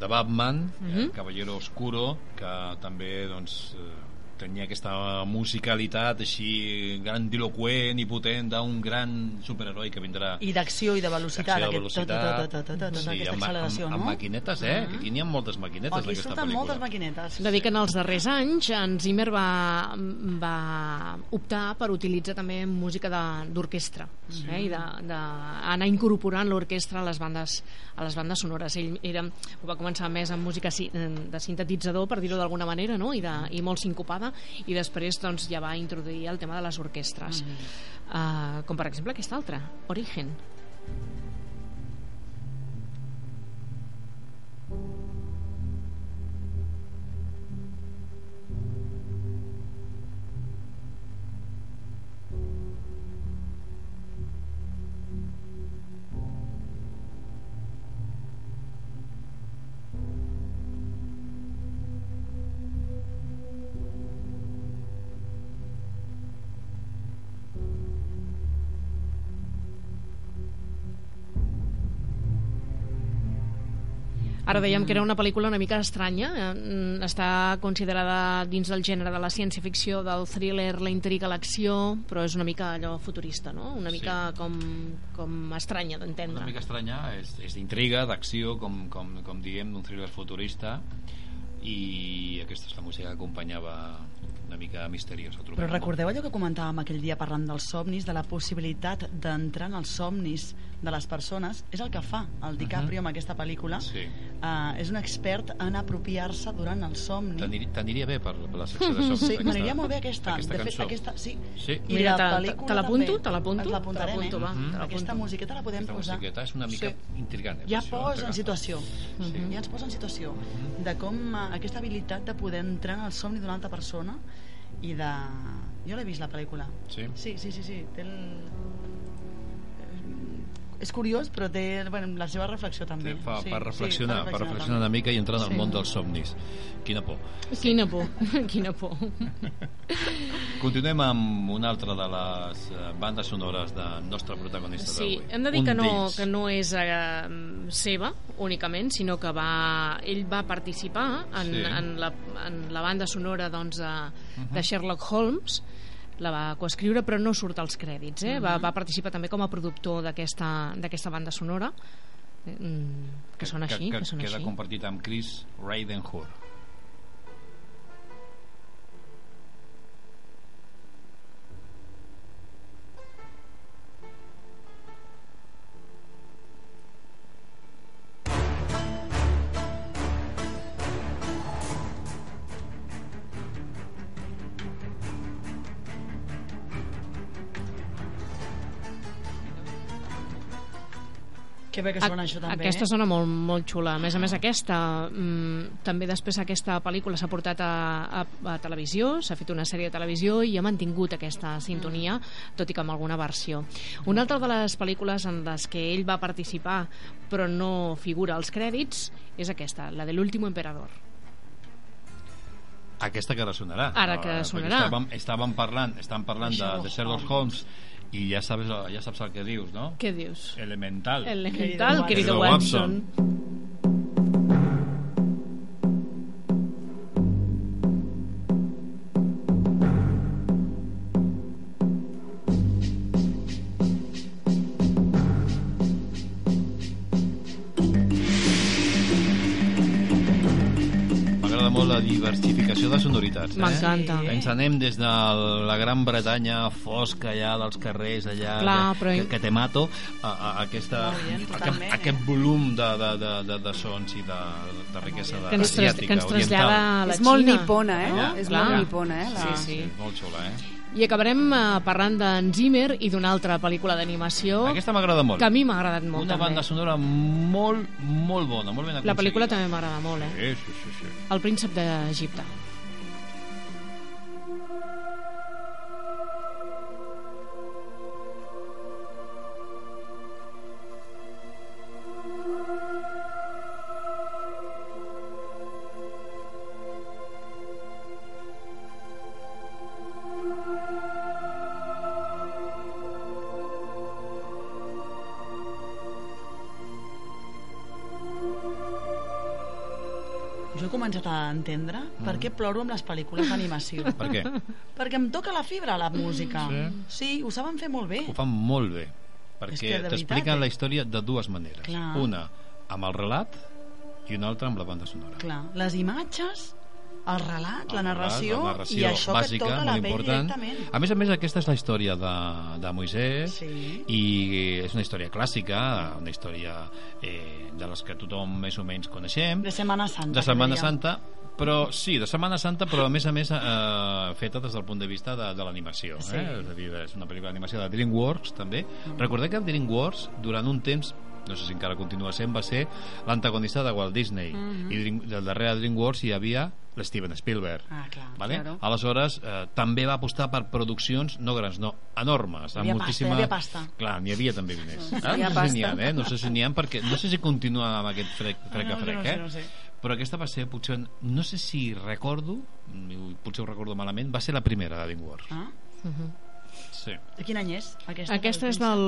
de Batman, mm. -hmm. Caballero Oscuro, que també doncs, eh, tenia aquesta musicalitat així grandiloquent i potent d'un gran superheroi que vindrà I d'acció i de velocitat. de velocitat. tot, tot, tot, tot, tota aquesta amb, acceleració, amb, no? amb maquinetes, eh? Que aquí n'hi ha moltes maquinetes Aquí d'aquesta surten pel·lícula. moltes maquinetes. de dir que en els darrers anys en Zimmer va, va optar per utilitzar també música d'orquestra eh? i d'anar incorporant l'orquestra a les bandes a les bandes sonores ell era, ho va començar més amb música si- de sintetitzador per dir-ho d'alguna manera no? I, de, i molt sincopada i després doncs, ja va introduir el tema de les orquestres. Uh, com per exemple aquesta altra Origen Ara dèiem que era una pel·lícula una mica estranya, eh, està considerada dins del gènere de la ciència-ficció, del thriller, la intriga, l'acció, però és una mica allò futurista, no? Una mica com, com estranya d'entendre. Una mica estranya, és, és d'intriga, d'acció, com, com, com diem, d'un thriller futurista, i aquesta és la música que acompanyava una mica misteriosa. Però recordeu allò que comentàvem aquell dia parlant dels somnis, de la possibilitat d'entrar en els somnis de les persones? És el que fa el DiCaprio amb aquesta pel·lícula. Sí. Uh, és un expert en apropiar-se durant el somni. T'anir- T'aniria bé per, per la secció de somnis. Sí, aquesta- m'aniria molt bé aquesta. aquesta de fet, cançó. aquesta, sí. Sí. I Mira, la te- pel·lícula te l'apunto, te l'apunto, l'apuntarem, eh? va, te Aquesta l'apunto. musiqueta la podem Aquesta posar. musiqueta és una mica Sí. intrigant. eh, Ja posa en situació. Sí. Ja ens posa en situació de com eh, aquesta habilitat de poder entrar en el somni d'una altra persona i de... Jo l'he vist, la pel·lícula. Sí? Sí, sí, sí, sí. Té el... És curiós, però té bueno, la seva reflexió també. Sí, fa, sí, per reflexionar, sí, per reflexionar una mica i entrar en el Sí. món dels somnis. Quina por. Quina por, quina por. Continuem amb una altra de les eh, bandes sonores del nostre protagonista Sí, d'avui. hem de dir Un que no, que no és eh, seva únicament, sinó que va, ell va participar en, Sí. en, la, en la banda sonora doncs, de, Mhm. de Sherlock Holmes, la va coescriure però no surt als crèdits eh? va, Mhm. va participar també com a productor d'aquesta banda sonora eh, mm, que són així que, que, són queda així compartit amb Chris Raidenhood. Bé que sona això també. Aquesta eh? sona molt, molt xula. A més a més, aquesta, mm, també després aquesta pel·lícula s'ha portat a, a, a televisió, s'ha fet una sèrie de televisió i ha mantingut aquesta sintonia, tot i que amb alguna versió. Una altra de les pel·lícules en les que ell va participar però no figura als crèdits és aquesta, la de l'último emperador. Aquesta que ara sonarà. Ara que Eh, sonarà. Estàvem, estàvem parlant, estan parlant de, de Sherlock Holmes i ja sabes, ja saps el que dius, no? Què dius? Elemental. Elemental, querido, Querido Watson. M'agrada la diversificació de sonoritats. Eh? M'encanta. Ens anem des de la Gran Bretanya fosca allà dels carrers allà Clar, que, però- que, que te mato a, a, a aquesta, bien, aquest, eh? aquest volum de, de, de, de, de sons i de, de riquesa de, Que ens, asiàtica, que ens oriental. trasllada a la és Xina. molt nipona, eh? Ja, és clar. molt nipona, eh? La... Sí, sí. Sí, molt xula, eh? I acabarem eh, parlant d'en Zimmer i d'una altra pel·lícula d'animació Aquesta m'agrada molt. que a mi m'ha agradat molt Una també. banda sonora molt, molt bona, molt ben aconseguida. La pel·lícula també m'agrada molt, eh? Sí, sí, sí, sí. El príncep d'Egipte. Començat a entendre per què ploro amb les pel·lícules d'animació. Per què? Perquè em toca la fibra, la música. Sí? Sí, ho saben fer molt bé. Ho fan molt bé, perquè t'expliquen veritat, la eh? història de dues maneres. Clar. Una amb el relat i una altra amb la banda sonora. Clar, les imatges, el relat, la narració, relat, la narració i això bàsica, que et toca la pell important. directament. A més a més, aquesta és la història de, de Moisès Sí. i és una història clàssica, una història eh, de les que tothom més o menys coneixem. De Setmana Santa. de Setmana. Santa però sí, de Setmana Santa però a més a més eh, feta des del punt de vista de, de l'animació Sí. eh? és a dir, és una pel·lícula d'animació de DreamWorks també, recordeu que DreamWorks durant un temps no sé si encara continua sent, va ser l'antagonista de Walt Disney Mhm. i Dream, del darrere de DreamWorks hi havia l'Steven Spielberg Ah, clar. Vale? Claro. Aleshores, eh, també va apostar per produccions, no grans, no, enormes. Hi havia amb pasta, moltíssima... hi havia pasta. Clar, n'hi havia també diners. Ah, havia no sé si n'hi ha, pasta. eh? No sé si n'hi ha, perquè no sé si continua amb aquest frec, frec a Ah, no, frec, no sé, eh? no sé. Però aquesta va ser, potser, no sé si recordo, potser ho recordo malament, va ser la primera de DreamWorks. Ah? Uh -huh. Sí. De quin any és? Aquesta, Aquesta és del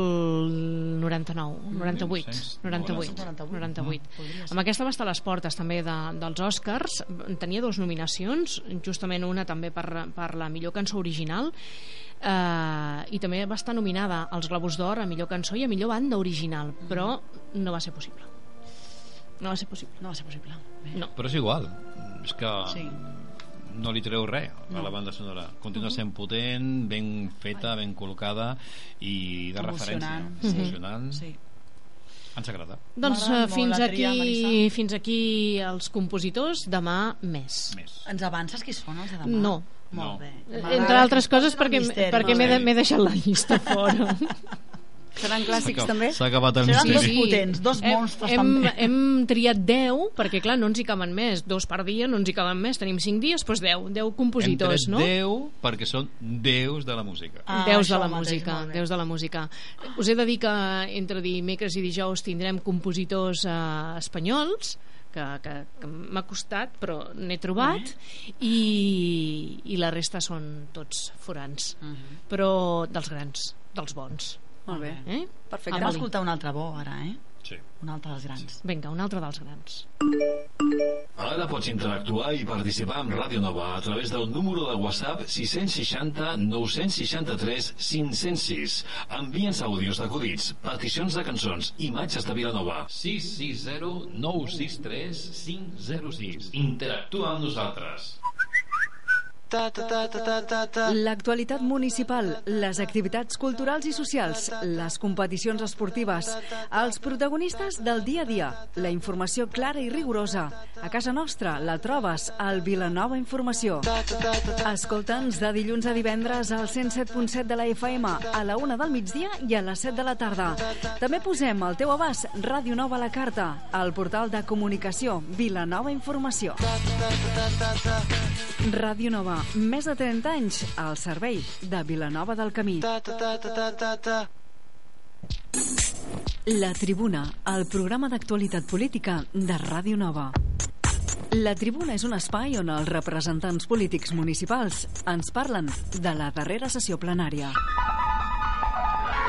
99, 98, 98, 98. 98. Podria ser. Amb aquesta va estar a les portes també de, dels Oscars. Tenia dues nominacions, justament una també per, per la millor cançó original eh, i també va estar nominada als Globus d'Or a millor cançó i a millor banda original, però no va ser possible. No va ser possible. No va ser possible. Bé. No. Però és igual. És que Sí. No li treu res a No. la banda sonora. Continua sent potent, ben feta, ben col·locada i de referència. Emocionant, sí. Emocionant. Sí. Ens agrada. Doncs eh, fins, tria, aquí, Marissa. fins aquí els compositors, demà més. Més. Ens avances qui són els de demà? No. Molt No. bé. Entre altres coses perquè, misteri. perquè m'he de- Misteri. m'he deixat la llista fora. Seran clàssics també? S'ha acabat el Seran dos misteri. potents, dos Hem- monstres hem, també. Hem triat 10, perquè clar, no ens hi caben més. Dos per dia no ens hi caben més. Tenim 5 dies, doncs 10. 10 Hem compositors, tret no? 10 perquè són déus de la música. Ah, Deus de la mateix, música, deus de la música. Us he de dir que entre dimecres i dijous tindrem compositors eh, espanyols, que, que, que m'ha costat, però n'he trobat, i, i la resta són tots forans. Mhm. Però dels grans, dels bons. Molt bé. Eh? Perfecte. Anem a escoltar un altre bo, ara, eh? Sí. Un altre dels grans. Vinga, un altre dels grans. Ara pots interactuar i participar amb Ràdio Nova a través del número de WhatsApp 660 963 506. Envia'ns àudios d'acudits, peticions de cançons, imatges de Vilanova. 660 963 506. Interactua amb nosaltres. L'actualitat municipal, les activitats culturals i socials, les competicions esportives, els protagonistes del dia a dia, la informació clara i rigorosa. A casa nostra la trobes al Vilanova Informació. Escolta'ns de dilluns a divendres al 107.7 de la FM a la una del migdia i a les 7 de la tarda. També posem al teu abast Ràdio Nova a la carta, al portal de comunicació Vilanova Informació. Ràdio Nova, més de 30 anys al servei de Vilanova del Camí. La Tribuna, el programa d'actualitat política de Ràdio Nova. La Tribuna és un espai on els representants polítics municipals ens parlen de la darrera sessió plenària.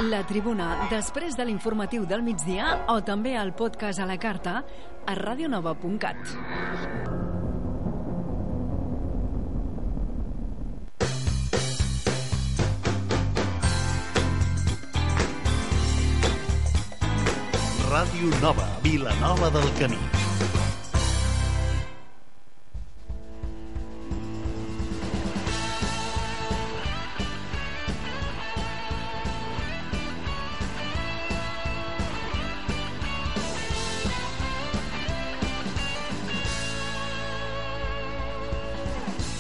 La Tribuna, després de l'informatiu del migdia o també al podcast a la carta a radionova.cat. Ràdio Nova, Vilanova del Camí.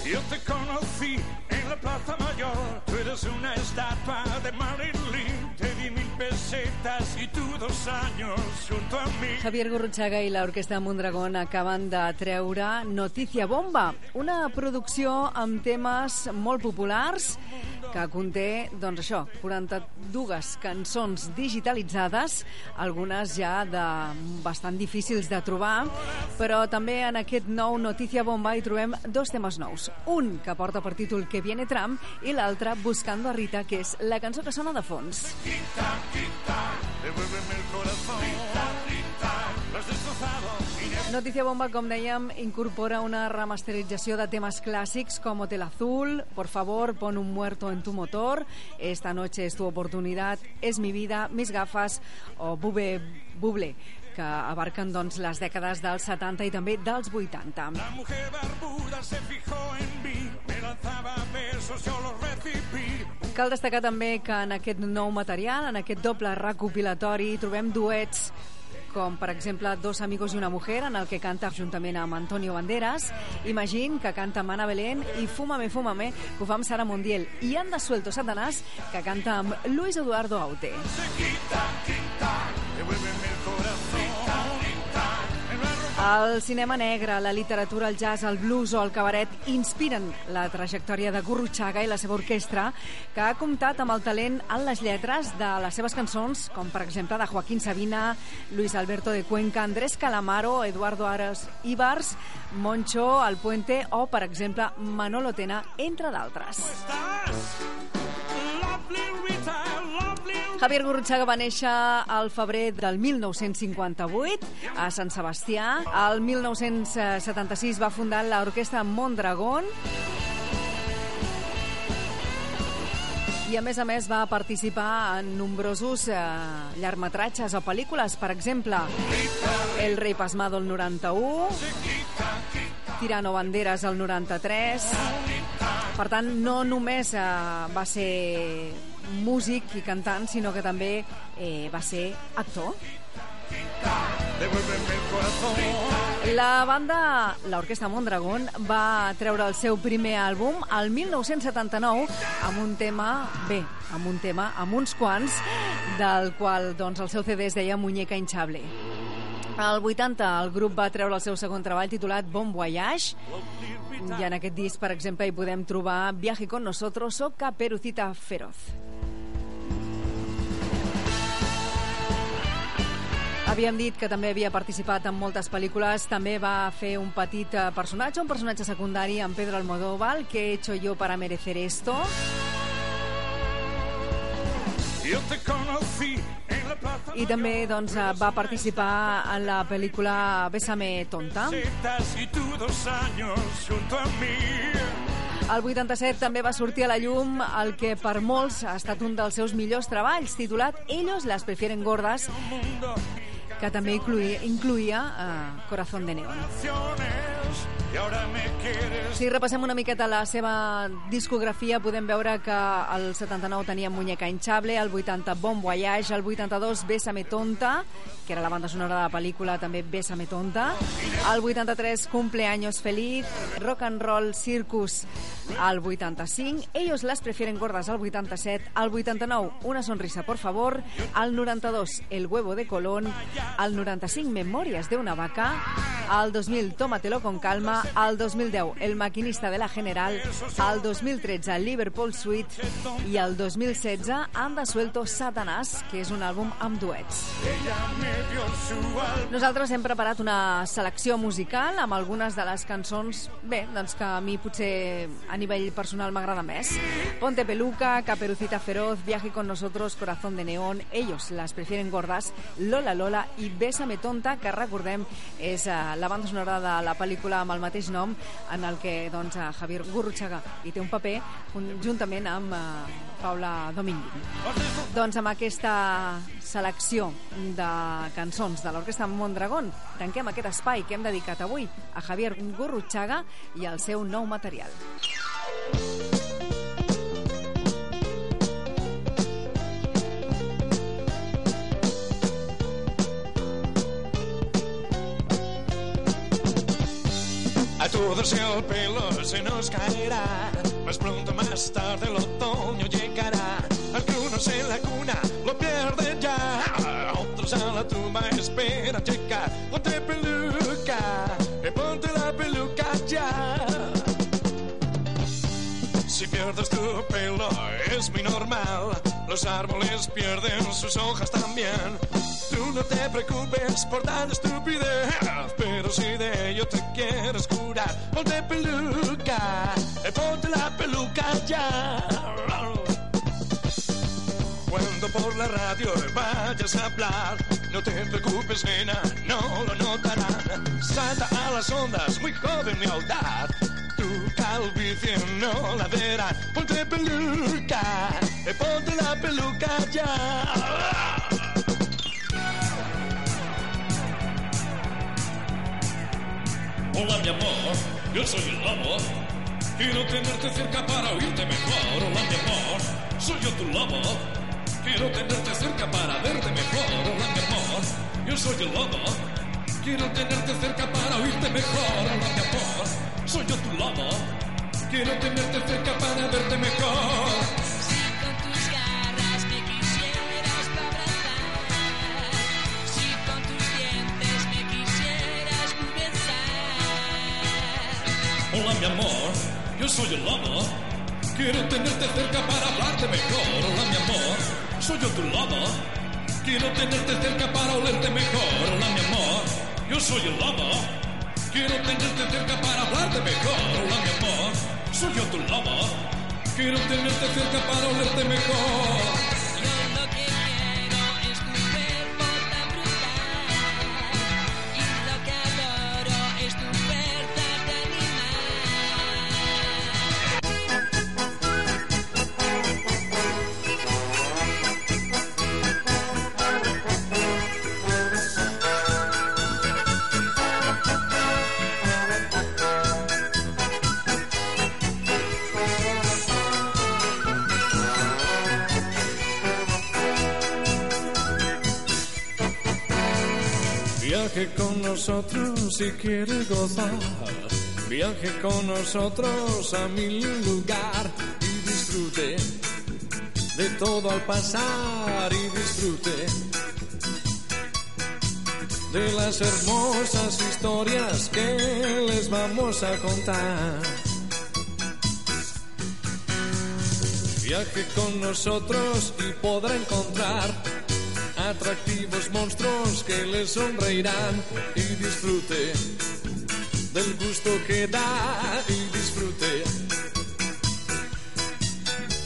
Yo te conocí en la Plaza Mayor, tú eres una estatua de Marilyn, te di mil pesetas y tú dos años. Javier Gurrutxaga i l'Orquestra Mondragón acaben de treure Notícia Bomba, una producció amb temes molt populars que conté, doncs això, 42 cançons digitalitzades, algunes ja de bastant difícils de trobar, però també en aquest nou Notícia Bomba hi trobem dos temes nous. Un que porta per títol Que viene Trump i l'altre Buscando a Rita, que és la cançó que sona de fons. Rita, Rita, Notícia Bomba, com dèiem, incorpora una remasterització de temes clàssics com Hotel Azul, Por favor, pon un muerto en tu motor, Esta noche es tu oportunidad, Es mi vida, Mis gafes o Bube Buble que abarquen doncs, les dècades dels 70 i també dels 80. La mujer barbuda se fijó en mí, me lanzaba besos, yo los recibí. Cal destacar també que en aquest nou material, en aquest doble recopilatori, trobem duets com per exemple Dos amigos y una mujer en el que canta juntament amb Antonio Banderas. Imagín que canta Mana Belén i Fúmame, Fúmame que ho fa amb Sara Mondiel i Anda Suelto Satanás que canta amb Luis Eduardo Aute. Quita, quita, El cinema negre, la literatura, el jazz, el blues o el cabaret inspiren la trajectòria de Gurruchaga i la seva orquestra, que ha comptat amb el talent en les lletres de les seves cançons, com per exemple de Joaquín Sabina, Luis Alberto de Cuenca, Andrés Calamaro, Eduardo Aras Ibars, Moncho, El Puente o, per exemple, Manolo Tena, entre d'altres. Javier Gurruchaga va néixer al febrer del 1958 a Sant Sebastià. El 1976 va fundar l'orquestra Mondragón I a més a més va participar en nombrosos eh, llargmetratges o pel·lícules, per exemple, El rei Pasmado el 91, Tirano Banderas el 93. Per tant, no només eh, va ser músic i cantant, sinó que també eh, va ser actor. La banda, l'Orquestra Mondragón, va treure el seu primer àlbum al 1979 amb un tema, bé, amb un tema, amb uns quants, del qual doncs, el seu CD es deia Muñeca Hinchable. Al 80 el grup va treure el seu segon treball titulat Bon Voyage i en aquest disc, per exemple, hi podem trobar Viaje con nosotros o Caperucita Feroz. Havíem dit que també havia participat en moltes pel·lícules, també va fer un petit eh, personatge, un personatge secundari amb Pedro Almodóvar, que he hecho yo para merecer esto. Yo te conocí en I també doncs, eh, va participar en la pel·lícula Bésame tonta. El 87 també va sortir a la llum el que per molts ha estat un dels seus millors treballs, titulat Ellos las prefieren gordas, que també incluïa, incluïa uh, Corazón de Neón. Si repassem una miqueta la seva discografia, podem veure que el 79 tenia Muñeca Hinchable, el 80 Bon Voyage, el 82 Bésame Tonta, que era la banda sonora de la pel·lícula també Bésame Tonta, el 83 Cumpleaños Feliz, Rock and Roll Circus al 85, Ellos las prefieren gordas al 87, al 89 Una sonrisa por favor, al 92 El huevo de Colón, al 95 Memòries de una vaca, al 2000 Tómatelo con calma, al 2010 El maquinista de la General, al 2013 Liverpool Suite i al 2016 Anda suelto Satanás, que és un àlbum amb duets. Nosaltres hem preparat una selecció musical amb algunes de les cançons, bé, doncs que a mi potser a nivell personal m'agrada més. Ponte peluca, Caperucita feroz, Viaje con nosotros, Corazón de neón, Ellos las prefieren gordas, Lola Lola i Bésame tonta, que recordem és uh, la banda sonora de la pel·lícula amb el mateix nom en el que doncs, uh, Javier Gurruchaga hi té un paper un, juntament amb uh, Paula Domingui. Doncs amb aquesta selecció de cançons de l'Orquestra Mondragón tanquem aquest espai que hem dedicat avui a Javier Gurruchaga i al seu nou material. Todos el pelo se nos caerá. Más pronto, más tarde, el otoño llegará. Algunos en la cuna lo pierden ya. Otros a la tumba esperan llegar. Ponte peluca, eh, ponte la peluca ya. Si pierdes tu pelo es muy normal. Los árboles pierden sus hojas también. No te preocupes por tal estupidez. Pero si de ello te quieres curar, ponte peluca. eh, Ponte la peluca ya. Cuando por la radio vayas a hablar, no te preocupes, nena, no lo notarán. Salta a las ondas, muy joven mi audaz. Tu calvicie no la verán. Ponte peluca, eh, ponte la peluca ya. Hola mi amor, yo soy el lobo. Quiero tenerte cerca para oírte mejor. Hola mi amor, soy yo tu lobo. Quiero tenerte cerca para verte mejor. Hola mi amor, yo soy el lobo. Quiero tenerte cerca para oírte mejor. Hola mi amor, soy yo tu lobo. Quiero tenerte cerca para verte mejor. Hola mi amor, yo soy el lobo. Quiero tenerte cerca para hablarte mejor. Hola mi amor, soy yo tu lobo. Quiero tenerte cerca para olerte mejor. Hola mi amor, yo soy el lobo. Quiero tenerte cerca para hablarte mejor. Hola mi amor, soy yo tu lobo. Quiero tenerte cerca para olerte mejor. Nosotros si quiere gozar. Viaje con nosotros a mi lugar y disfrute de todo al pasar y disfrute de las hermosas historias que les vamos a contar. Viaje con nosotros y podrá encontrar atractivos monstruos que le sonreirán y disfrute del gusto que da y disfrute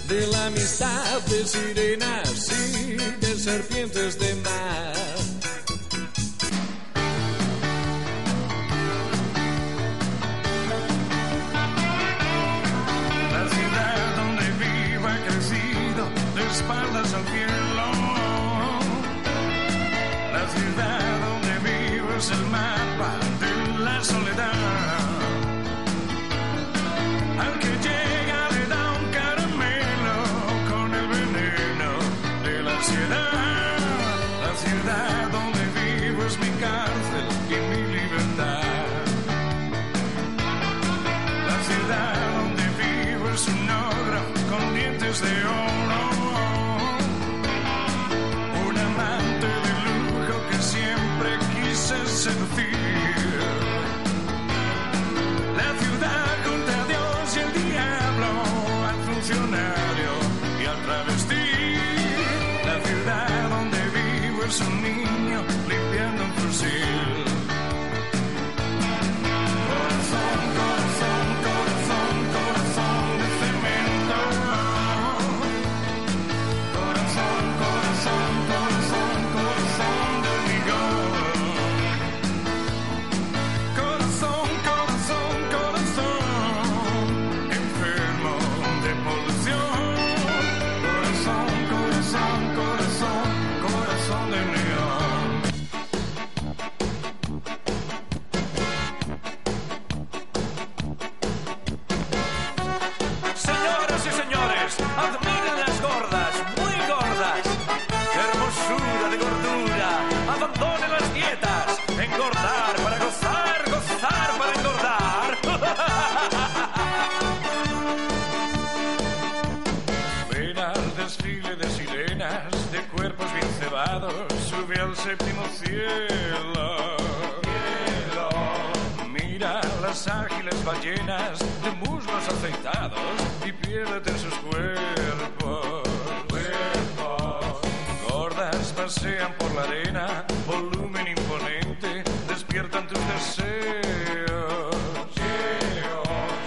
de la amistad de sirenas y de serpientes de mar. Pasean por la arena, volumen imponente, despiertan tus deseos.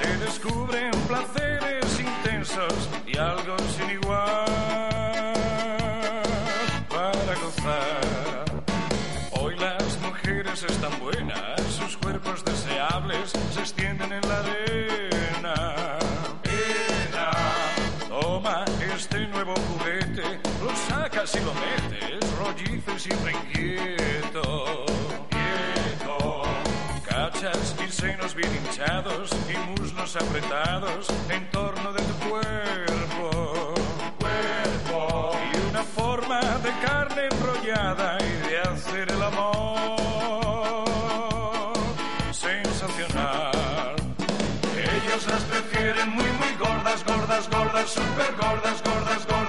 Te descubren placeres intensos y algo sin igual para gozar. Hoy las mujeres están buenas, sus cuerpos deseables se extienden en la arena. Toma este nuevo juguete, lo sacas y lo metes, siempre inquieto. Quieto. Cachas y senos bien hinchados y muslos apretados en torno de tu cuerpo. Cuerpo. Y una forma de carne enrollada y de hacer el amor. Sensacional. Ellos las prefieren muy, muy gordas, gordas, gordas, super gordas, gordas, gordas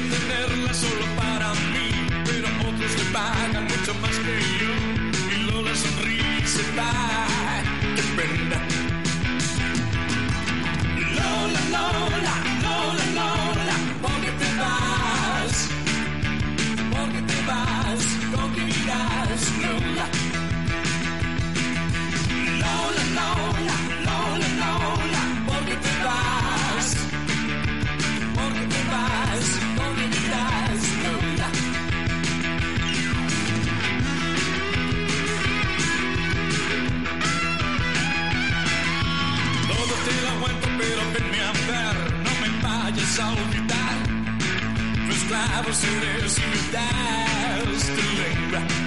tenerla solo para mí, pero otros le pagan mucho más que yo. Vayas a olvidar. Tu esclavo seré si me das tu lengua.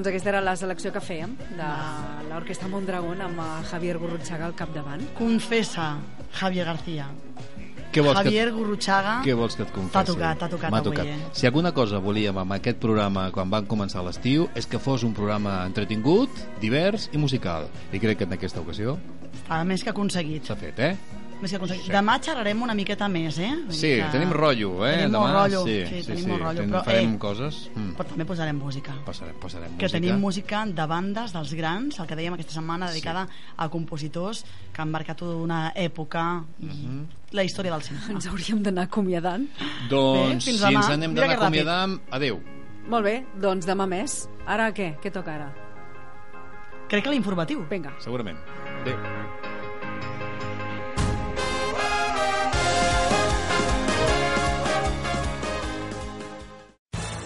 Doncs aquesta era la selecció que fèiem de l'Orquestra Mondragón amb eh, Javier Gurrutxaga al capdavant. Confessa, Javier García. Què vols Javier que... Gurrutxaga Què vols que et confessi? T'ha tocat, t'ha tocat avui, tocat. eh? Si alguna cosa volíem amb aquest programa quan van començar l'estiu és que fos un programa entretingut, divers i musical. I crec que en aquesta ocasió Està més que aconseguit. s'ha fet, eh? Més que aconseguit. Sí. Demà xerrarem una miqueta més, eh? Vull Sí, que tenim rotllo, eh? Tenim Demà, molt rotllo. sí, sí, sí, tenim sí. molt rotllo. Però, farem eh, coses. Mm. Però també posarem música. Posarem, posarem que música. tenim música de bandes dels grans, el que dèiem aquesta setmana, dedicada a compositors que han marcat una època i Mhm. la història del cinema. Ens hauríem d'anar acomiadant. Doncs Bé, fins si demà. ens anem d'anar que acomiadant, adeu. Molt bé, doncs demà més. Ara què? Què toca ara? Crec que l'informatiu. Vinga. Segurament. Adeu.